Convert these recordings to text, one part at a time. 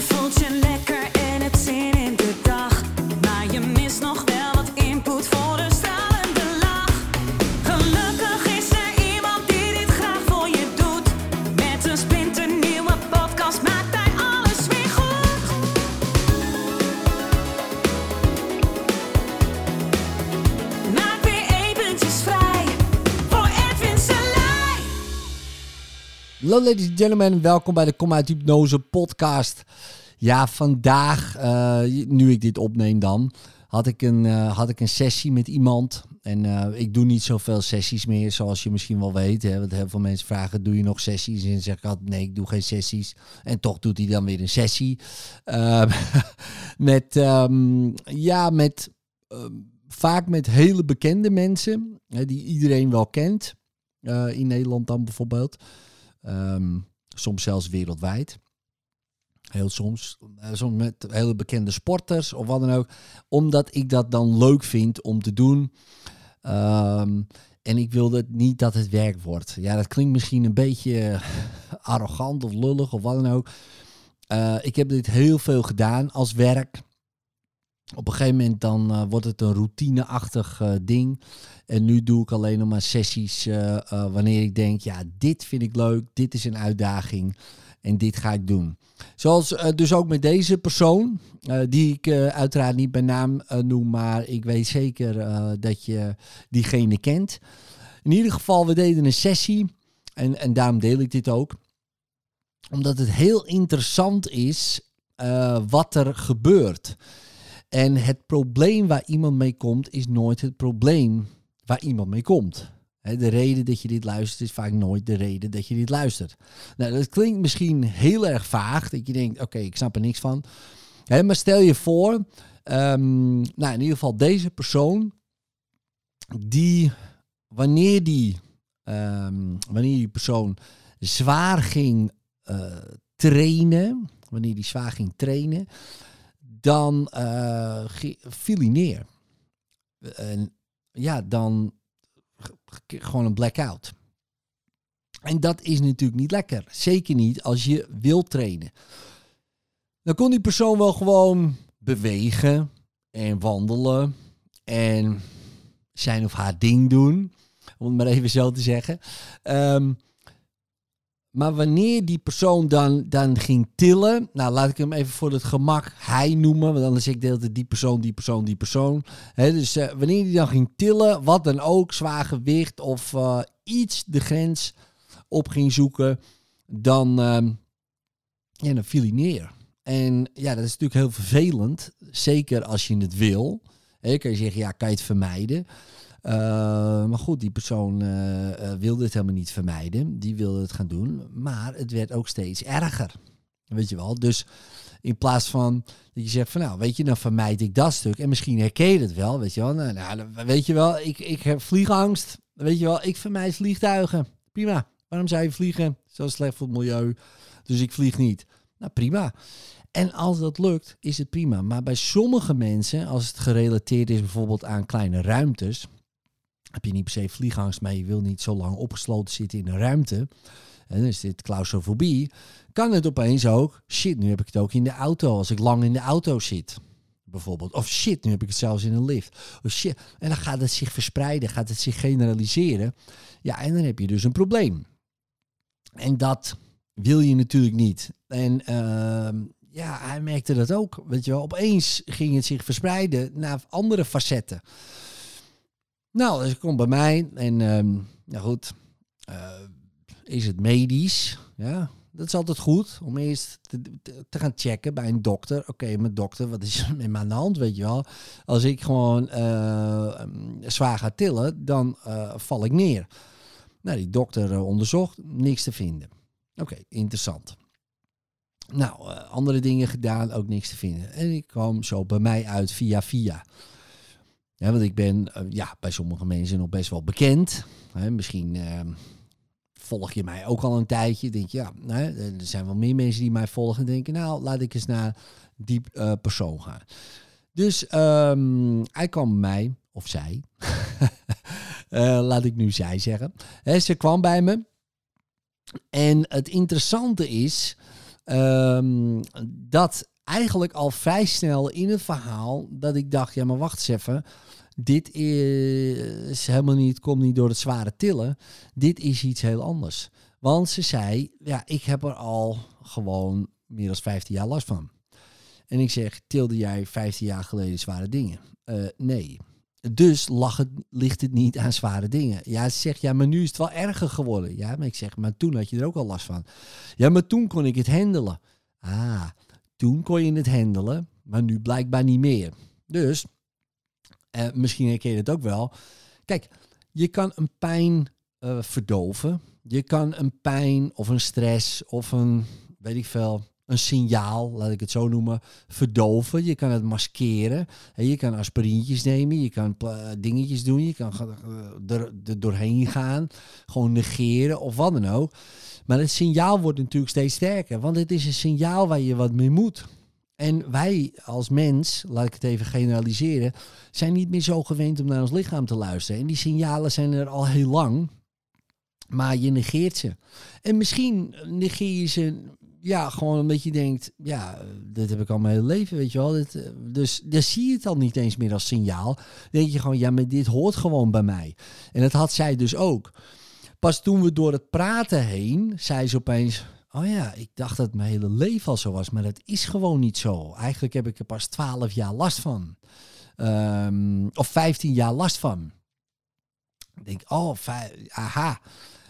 Je Hallo ladies and gentlemen, welkom bij de Kom uit Hypnose podcast. Ja, vandaag, eh, nu ik dit opneem dan, had ik een, eh, had ik een sessie met iemand. En eh, ik doe niet zoveel sessies meer, zoals je misschien wel weet. Hè? Want heel veel mensen vragen, doe je nog sessies? En zeg ik altijd, nee, ik doe geen sessies. En toch doet hij dan weer een sessie. Ehm, met, ehm, ja, met, ehm, vaak met hele bekende mensen, hè, die iedereen wel kent. In Nederland dan bijvoorbeeld. Ehm, soms zelfs wereldwijd. Heel soms. Eh, soms met hele bekende sporters of wat dan ook. Omdat ik dat dan leuk vind om te doen. Ehm, en ik wilde het niet dat het werk wordt. Ja, dat klinkt misschien een beetje arrogant of lullig of wat dan ook. Eh, ik heb dit heel veel gedaan als werk. Op een gegeven moment dan eh, wordt het een routineachtig eh, ding. En nu doe ik alleen nog maar sessies eh, wanneer ik denk, ja, dit vind ik leuk, dit is een uitdaging en dit ga ik doen. Zoals dus ook met deze persoon, die ik uiteraard niet bij naam noem, maar ik weet zeker dat je diegene kent. In ieder geval, we deden een sessie en, en daarom deel ik dit ook. Omdat het heel interessant is wat er gebeurt. En het probleem waar iemand mee komt, is nooit het probleem waar iemand mee komt. De reden dat je dit luistert is vaak nooit de reden dat je dit luistert. Nou, dat klinkt misschien heel erg vaag, dat je denkt, oké, ik snap er niks van. Maar stel je voor, ehm, nou in ieder geval deze persoon, die wanneer die, ehm, wanneer die persoon zwaar ging eh, trainen, wanneer die zwaar ging trainen, dan eh, ge- viel hij neer. Ja, dan gewoon een blackout. En dat is natuurlijk niet lekker. Zeker niet als je wilt trainen. Dan kon die persoon wel gewoon bewegen en wandelen en zijn of haar ding doen. Om het maar even zo te zeggen. Ehm, maar wanneer die persoon dan, dan ging tillen, nou laat ik hem even voor het gemak hij noemen, want anders zeg ik de die persoon, die persoon, die persoon. Dus eh, wanneer die dan ging tillen, wat dan ook, zwaar gewicht of eh, iets de grens op ging zoeken, dan, ja, dan viel hij neer. En ja, dat is natuurlijk heel vervelend, zeker als je het wil. Kan je zeggen, ja, kan je het vermijden? Uh, maar goed, die persoon eh, eh, wilde het helemaal niet vermijden. Die wilde het gaan doen. Maar het werd ook steeds erger. Weet je wel? Dus in plaats van dat je zegt van nou, weet je, dan vermijd ik dat stuk. En misschien herken je het wel, weet je wel. Nou, nou, dan- weet je wel, ik, ik heb vliegangst. Weet je wel, ik vermijd vliegtuigen. Prima. Waarom zou je vliegen? Zo slecht voor het milieu. Dus ik vlieg niet. Nou, prima. En als dat lukt, is het prima. Maar bij sommige mensen, als het gerelateerd is bijvoorbeeld aan kleine ruimtes, heb je niet per se vliegangst, maar je wil niet zo lang opgesloten zitten in een ruimte. En dan is dit claustrofobie. Kan het opeens ook, shit, nu heb ik het ook in de auto, als ik lang in de auto zit. Bijvoorbeeld. Of shit, nu heb ik het zelfs in een lift. Of shit. En dan gaat het zich verspreiden, gaat het zich generaliseren. Ja, en dan heb je dus een probleem. En dat wil je natuurlijk niet. En ehm, ja, hij merkte dat ook. Weet je wel, opeens ging het zich verspreiden naar andere facetten. Nou, dus komt bij mij en ehm, nou goed, eh, is het medisch? Ja, dat is altijd goed om eerst te, gaan checken bij een dokter. Oké, mijn dokter, wat is er met me aan de hand, weet je wel? Als ik gewoon eh, ehm, zwaar ga tillen, dan eh, val ik neer. Nou, die dokter onderzocht, niks te vinden. Oké, interessant. Nou, andere dingen gedaan, ook niks te vinden. En ik kwam zo bij mij uit via via. Want ik ben eh, ja, bij sommige mensen nog best wel bekend. Hè, misschien eh, volg je mij ook al een tijdje. Denk je, ja, nou, er zijn wel meer mensen die mij volgen. En denken, nou, laat ik eens naar die eh, persoon gaan. Dus ehm, hij kwam bij mij, of zij. Eh, laat ik nu zij zeggen. Ze kwam bij me. En het interessante is, Ehm, dat eigenlijk al vrij snel in het verhaal dat ik dacht, ja maar wacht eens even. Dit is helemaal niet, komt niet door het zware tillen. Dit is iets heel anders. Want ze zei, ja, ik heb er al gewoon meer dan 15 jaar last van. En ik zeg, tilde jij 15 jaar geleden zware dingen? Eh, nee. Dus lag het, ligt het niet aan zware dingen. Ja, ze zegt, ja, maar nu is het wel erger geworden. Ja, maar ik zeg, maar toen had je er ook al last van. Ja, maar toen kon ik het handelen. Ah, toen kon je het handelen, maar nu blijkbaar niet meer. Dus, eh, misschien herken je het ook wel. Kijk, je kan een pijn eh, verdoven. Je kan een pijn of een stress of een, weet ik veel, een signaal, laat ik het zo noemen, verdoven. Je kan het maskeren. En je kan aspirintjes nemen, je kan dingetjes doen, je kan eh, er, er doorheen gaan, gewoon negeren of wat dan ook. Maar het signaal wordt natuurlijk steeds sterker, want het is een signaal waar je wat mee moet. En wij als mens, laat ik het even generaliseren, zijn niet meer zo gewend om naar ons lichaam te luisteren. En die signalen zijn er al heel lang, maar je negeert ze. En misschien negeer je ze ja, gewoon omdat je denkt, ja, dit heb ik al mijn hele leven, weet je wel. Dit, eh, dus dan zie je het al niet eens meer als signaal. Dan denk je gewoon, ja, maar dit hoort gewoon bij mij. En dat had zij dus ook. Pas toen we door het praten heen, zei ze opeens, oh ja, ik dacht dat mijn hele leven al zo was, maar dat is gewoon niet zo. Eigenlijk heb ik er pas 12 jaar last van. Ehm, of 15 jaar last van. Ik denk, oh, aha.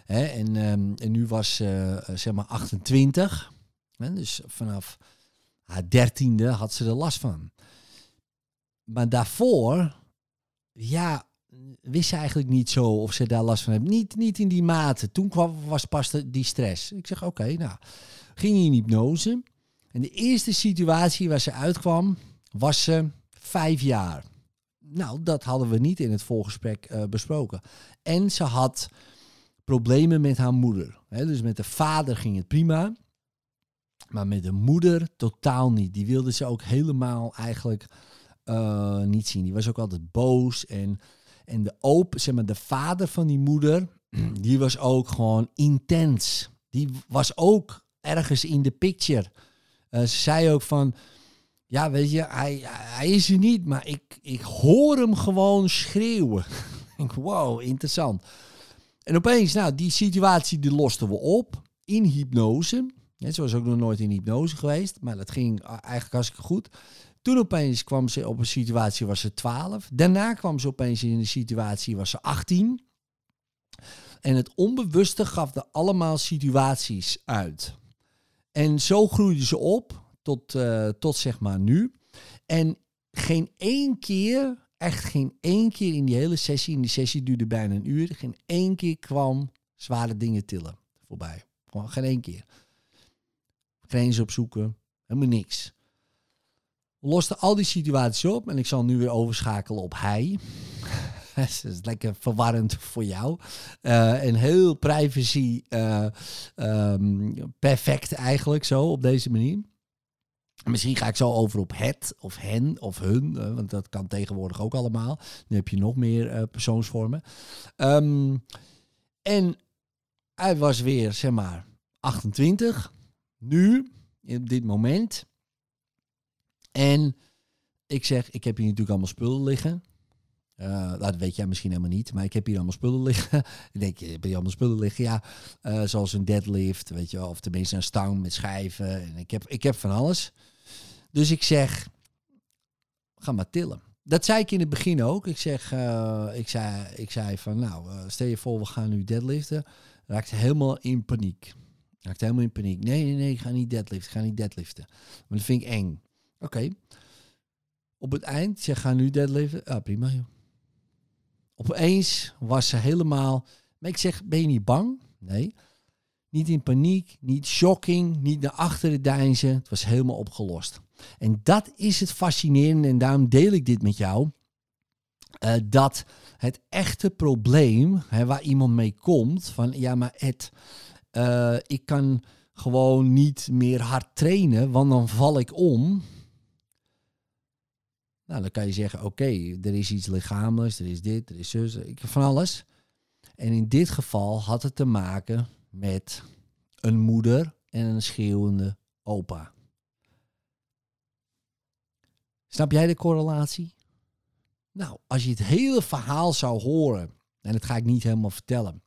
En, ehm, en nu was eh, zeg maar 28. Dus vanaf haar dertiende had ze er last van. Maar daarvoor, ja, wist ze eigenlijk niet zo of ze daar last van heeft. Niet, niet in die mate. Toen kwam, was pas die stress. Ik zeg, oké, nou, ging in hypnose. En de eerste situatie waar ze uitkwam, was ze vijf jaar. Nou, dat hadden we niet in het voorgesprek eh, besproken. En ze had problemen met haar moeder. Dus met de vader ging het prima. Maar met de moeder totaal niet. Die wilde ze ook helemaal eigenlijk eh, niet zien. Die was ook altijd boos. En, en de zeg maar, de vader van die moeder, die was ook gewoon intens. Die was ook ergens in de picture. Eh, ze zei ook van, ja, weet je, hij, hij is er niet, maar ik, ik hoor hem gewoon schreeuwen. ik wow, interessant. En opeens, nou, die situatie die losten we op in hypnose. Ze was ook nog nooit in hypnose geweest, maar dat ging eigenlijk hartstikke goed. Toen opeens kwam ze op een situatie, was ze 12. Daarna kwam ze opeens in een situatie, was ze 18. En het onbewuste gaf er allemaal situaties uit. En zo groeide ze op tot, eh, tot zeg maar nu. En geen één keer, echt geen één keer in die hele sessie, in die sessie duurde bijna een uur, geen één keer kwam zware dingen tillen voorbij. Gewoon geen één keer. Grenzen opzoeken, helemaal niks. We losten al die situaties op en ik zal nu weer overschakelen op hij. Dat is lekker verwarrend voor jou. Eh, en heel privacy eh, ehm, perfect eigenlijk zo op deze manier. Misschien ga ik zo over op het of hen of hun, want dat kan tegenwoordig ook allemaal. Nu heb je nog meer eh, persoonsvormen. Ehm, en hij was weer, zeg maar, 28, nu, op dit moment. En ik zeg, ik heb hier natuurlijk allemaal spullen liggen. Eh, dat weet jij misschien helemaal niet, maar ik heb hier allemaal spullen liggen. ik denk, heb je allemaal spullen liggen? Ja, eh, zoals een deadlift, weet je wel, of tenminste een stang met schijven. En ik heb, ik heb van alles. Dus ik zeg, ga maar tillen. Dat zei ik in het begin ook. Ik zeg, eh, ik, zei, ik zei van, nou, eh, stel je voor, we gaan nu deadliften. Raakte helemaal in paniek. Raakte helemaal in paniek. Nee, nee, nee, ik ga niet deadliften. Ga niet deadliften. Maar dat vind ik eng. Oké. Op het eind, zeg, ga nu deadliften. Ah, prima, joh. Opeens was ze helemaal... Maar ik zeg, ben je niet bang? Nee. Niet in paniek, niet shocking, niet naar achteren deinzen. Het was helemaal opgelost. En dat is het fascinerende en daarom deel ik dit met jou. eh, dat het echte probleem hè, waar iemand mee komt, van ja, maar het, eh, ik kan gewoon niet meer hard trainen, want dan val ik om. Nou, dan kan je zeggen, oké, er is iets lichamelijks, er is dit, er is zus, ik van alles. En in dit geval had het te maken met een moeder en een schreeuwende opa. Snap jij de correlatie? Nou, als je het hele verhaal zou horen, en dat ga ik niet helemaal vertellen.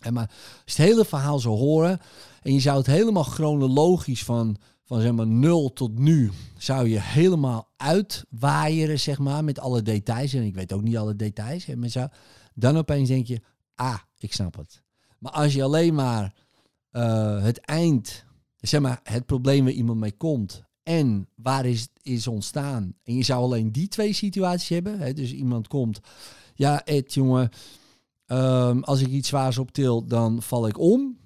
En maar als het hele verhaal zou horen en je zou het helemaal chronologisch van, van zeg maar 0 tot nu, zou je helemaal uitwaaieren, zeg maar, met alle details. En ik weet ook niet alle details. Hè, maar zo, dan opeens denk je, ah, ik snap het. Maar als je alleen maar eh, het eind, zeg maar, het probleem waar iemand mee komt en waar is, is ontstaan. En je zou alleen die twee situaties hebben. Hè? Dus iemand komt, ja Ed jongen, ehm, als ik iets zwaars optil, dan val ik om.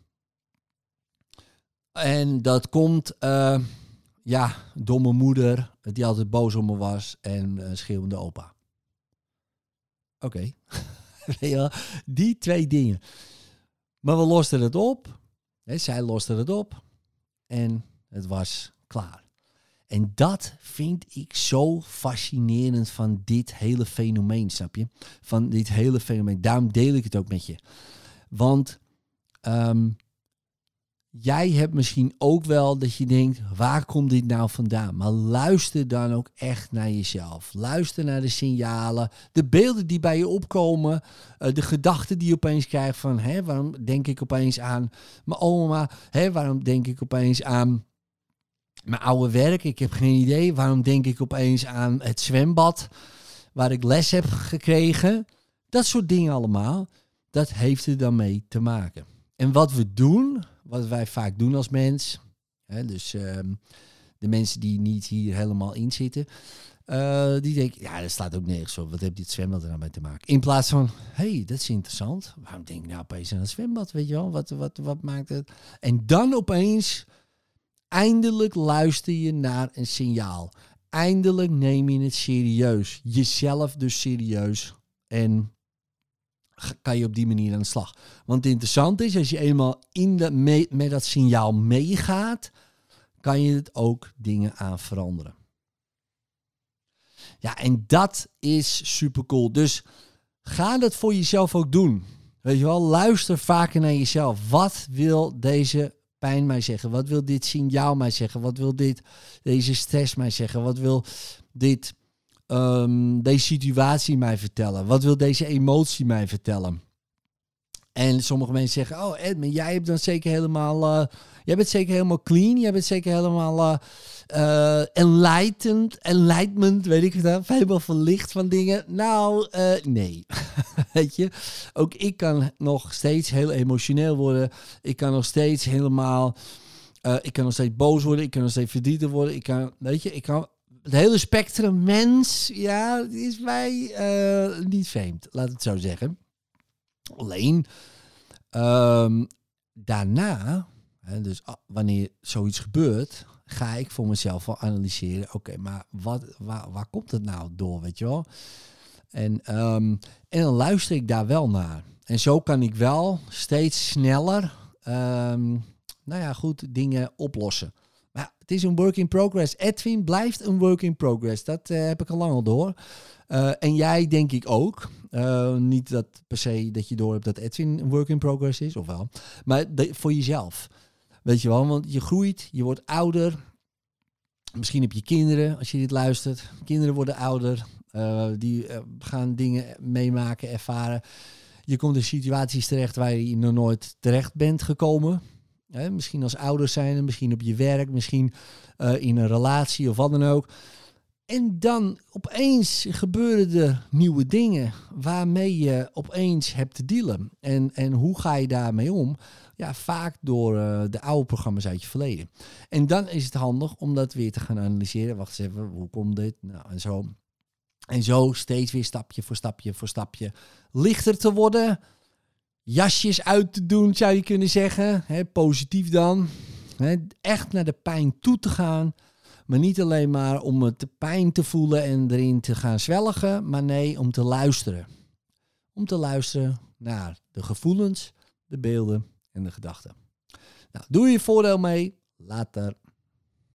En dat komt, uh, ja, domme moeder, die altijd boos op me was en uh, schreeuwende opa. Oké, die twee dingen. Maar we losten het op. Zij loste het op. En het was klaar. En dat vind ik zo fascinerend van dit hele fenomeen, snap je? Van dit hele fenomeen. Daarom deel ik het ook met je. Want um, jij hebt misschien ook wel dat je denkt, waar komt dit nou vandaan? Maar luister dan ook echt naar jezelf. Luister naar de signalen, de beelden die bij je opkomen, uh, de gedachten die je opeens krijgt van, hé, waarom denk ik opeens aan mijn oma? Hé, waarom denk ik opeens aan mijn oude werk. Ik heb geen idee. Waarom denk ik opeens aan het zwembad waar ik les heb gekregen? Dat soort dingen allemaal. Dat heeft er dan mee te maken. En wat we doen, wat wij vaak doen als mens, hè, dus ehm, de mensen die niet hier helemaal in zitten, uh, die denken, ja, dat staat ook nergens op. Wat heeft dit zwembad er nou mee te maken? In plaats van, hey, dat is interessant. Waarom denk ik nou opeens aan het zwembad, weet je wel? Wat, wat, wat maakt het? En dan opeens Eindelijk luister je naar een signaal. Eindelijk neem je het serieus. Jezelf dus serieus. En kan je op die manier aan de slag. Want het interessante is, als je eenmaal in de, met dat signaal meegaat, kan je het ook dingen aan veranderen. Ja, en dat is super cool. Dus ga dat voor jezelf ook doen. Weet je wel, luister vaker naar jezelf. Wat wil deze pijn mij zeggen? Wat wil dit signaal mij zeggen? Wat wil dit, deze stress mij zeggen? Wat wil dit, um, deze situatie mij vertellen? Wat wil deze emotie mij vertellen? En sommige mensen zeggen, oh Edmund, jij hebt dan zeker helemaal, uh, jij bent zeker helemaal clean, jij bent zeker helemaal uh, uh, enlightened, enlightenment, weet ik het, helemaal verlicht van dingen. Nou, nee, weet je, ook ik kan nog steeds heel emotioneel worden, ik kan nog steeds helemaal, ik kan nog steeds boos worden, ik kan nog steeds verdrietig worden, ik kan, weet je, ik kan het hele spectrum mens, ja, is mij niet vreemd, laat het zo zeggen. Alleen um, daarna, hè, dus wanneer zoiets gebeurt, ga ik voor mezelf wel analyseren. Oké, maar wat, waar, waar komt het nou door, weet je wel? En, um, en dan luister ik daar wel naar. En zo kan ik wel steeds sneller, um, nou ja, goed, dingen oplossen. Het is een work in progress. Edwin blijft een work in progress. Dat uh, heb ik al lang al door. Uh, en jij denk ik ook. Uh, niet dat per se dat je door hebt dat Edwin een work in progress is, of wel. Maar voor jezelf. Weet je wel, want je groeit, je wordt ouder. Misschien heb je kinderen, als je dit luistert. Kinderen worden ouder. Die gaan dingen meemaken, ervaren. Je komt in situaties terecht waar je nog nooit terecht bent gekomen. Misschien als ouders zijn, misschien op je werk, misschien in een relatie of wat dan ook. En dan opeens gebeuren er nieuwe dingen waarmee je opeens hebt te dealen. En, en hoe ga je daarmee om? Ja, vaak door uh, de oude programma's uit je verleden. En dan is het handig om dat weer te gaan analyseren. Wacht eens even, hoe komt dit? Nou, en zo. En zo steeds weer stapje voor stapje voor stapje lichter te worden. Jasjes uit te doen, zou je kunnen zeggen. Positief dan. Echt naar de pijn toe te gaan. Maar niet alleen maar om het pijn te voelen en erin te gaan zwelgen, maar nee, om te luisteren. Om te luisteren naar de gevoelens, de beelden en de gedachten. Nou, doe je voordeel mee. Later.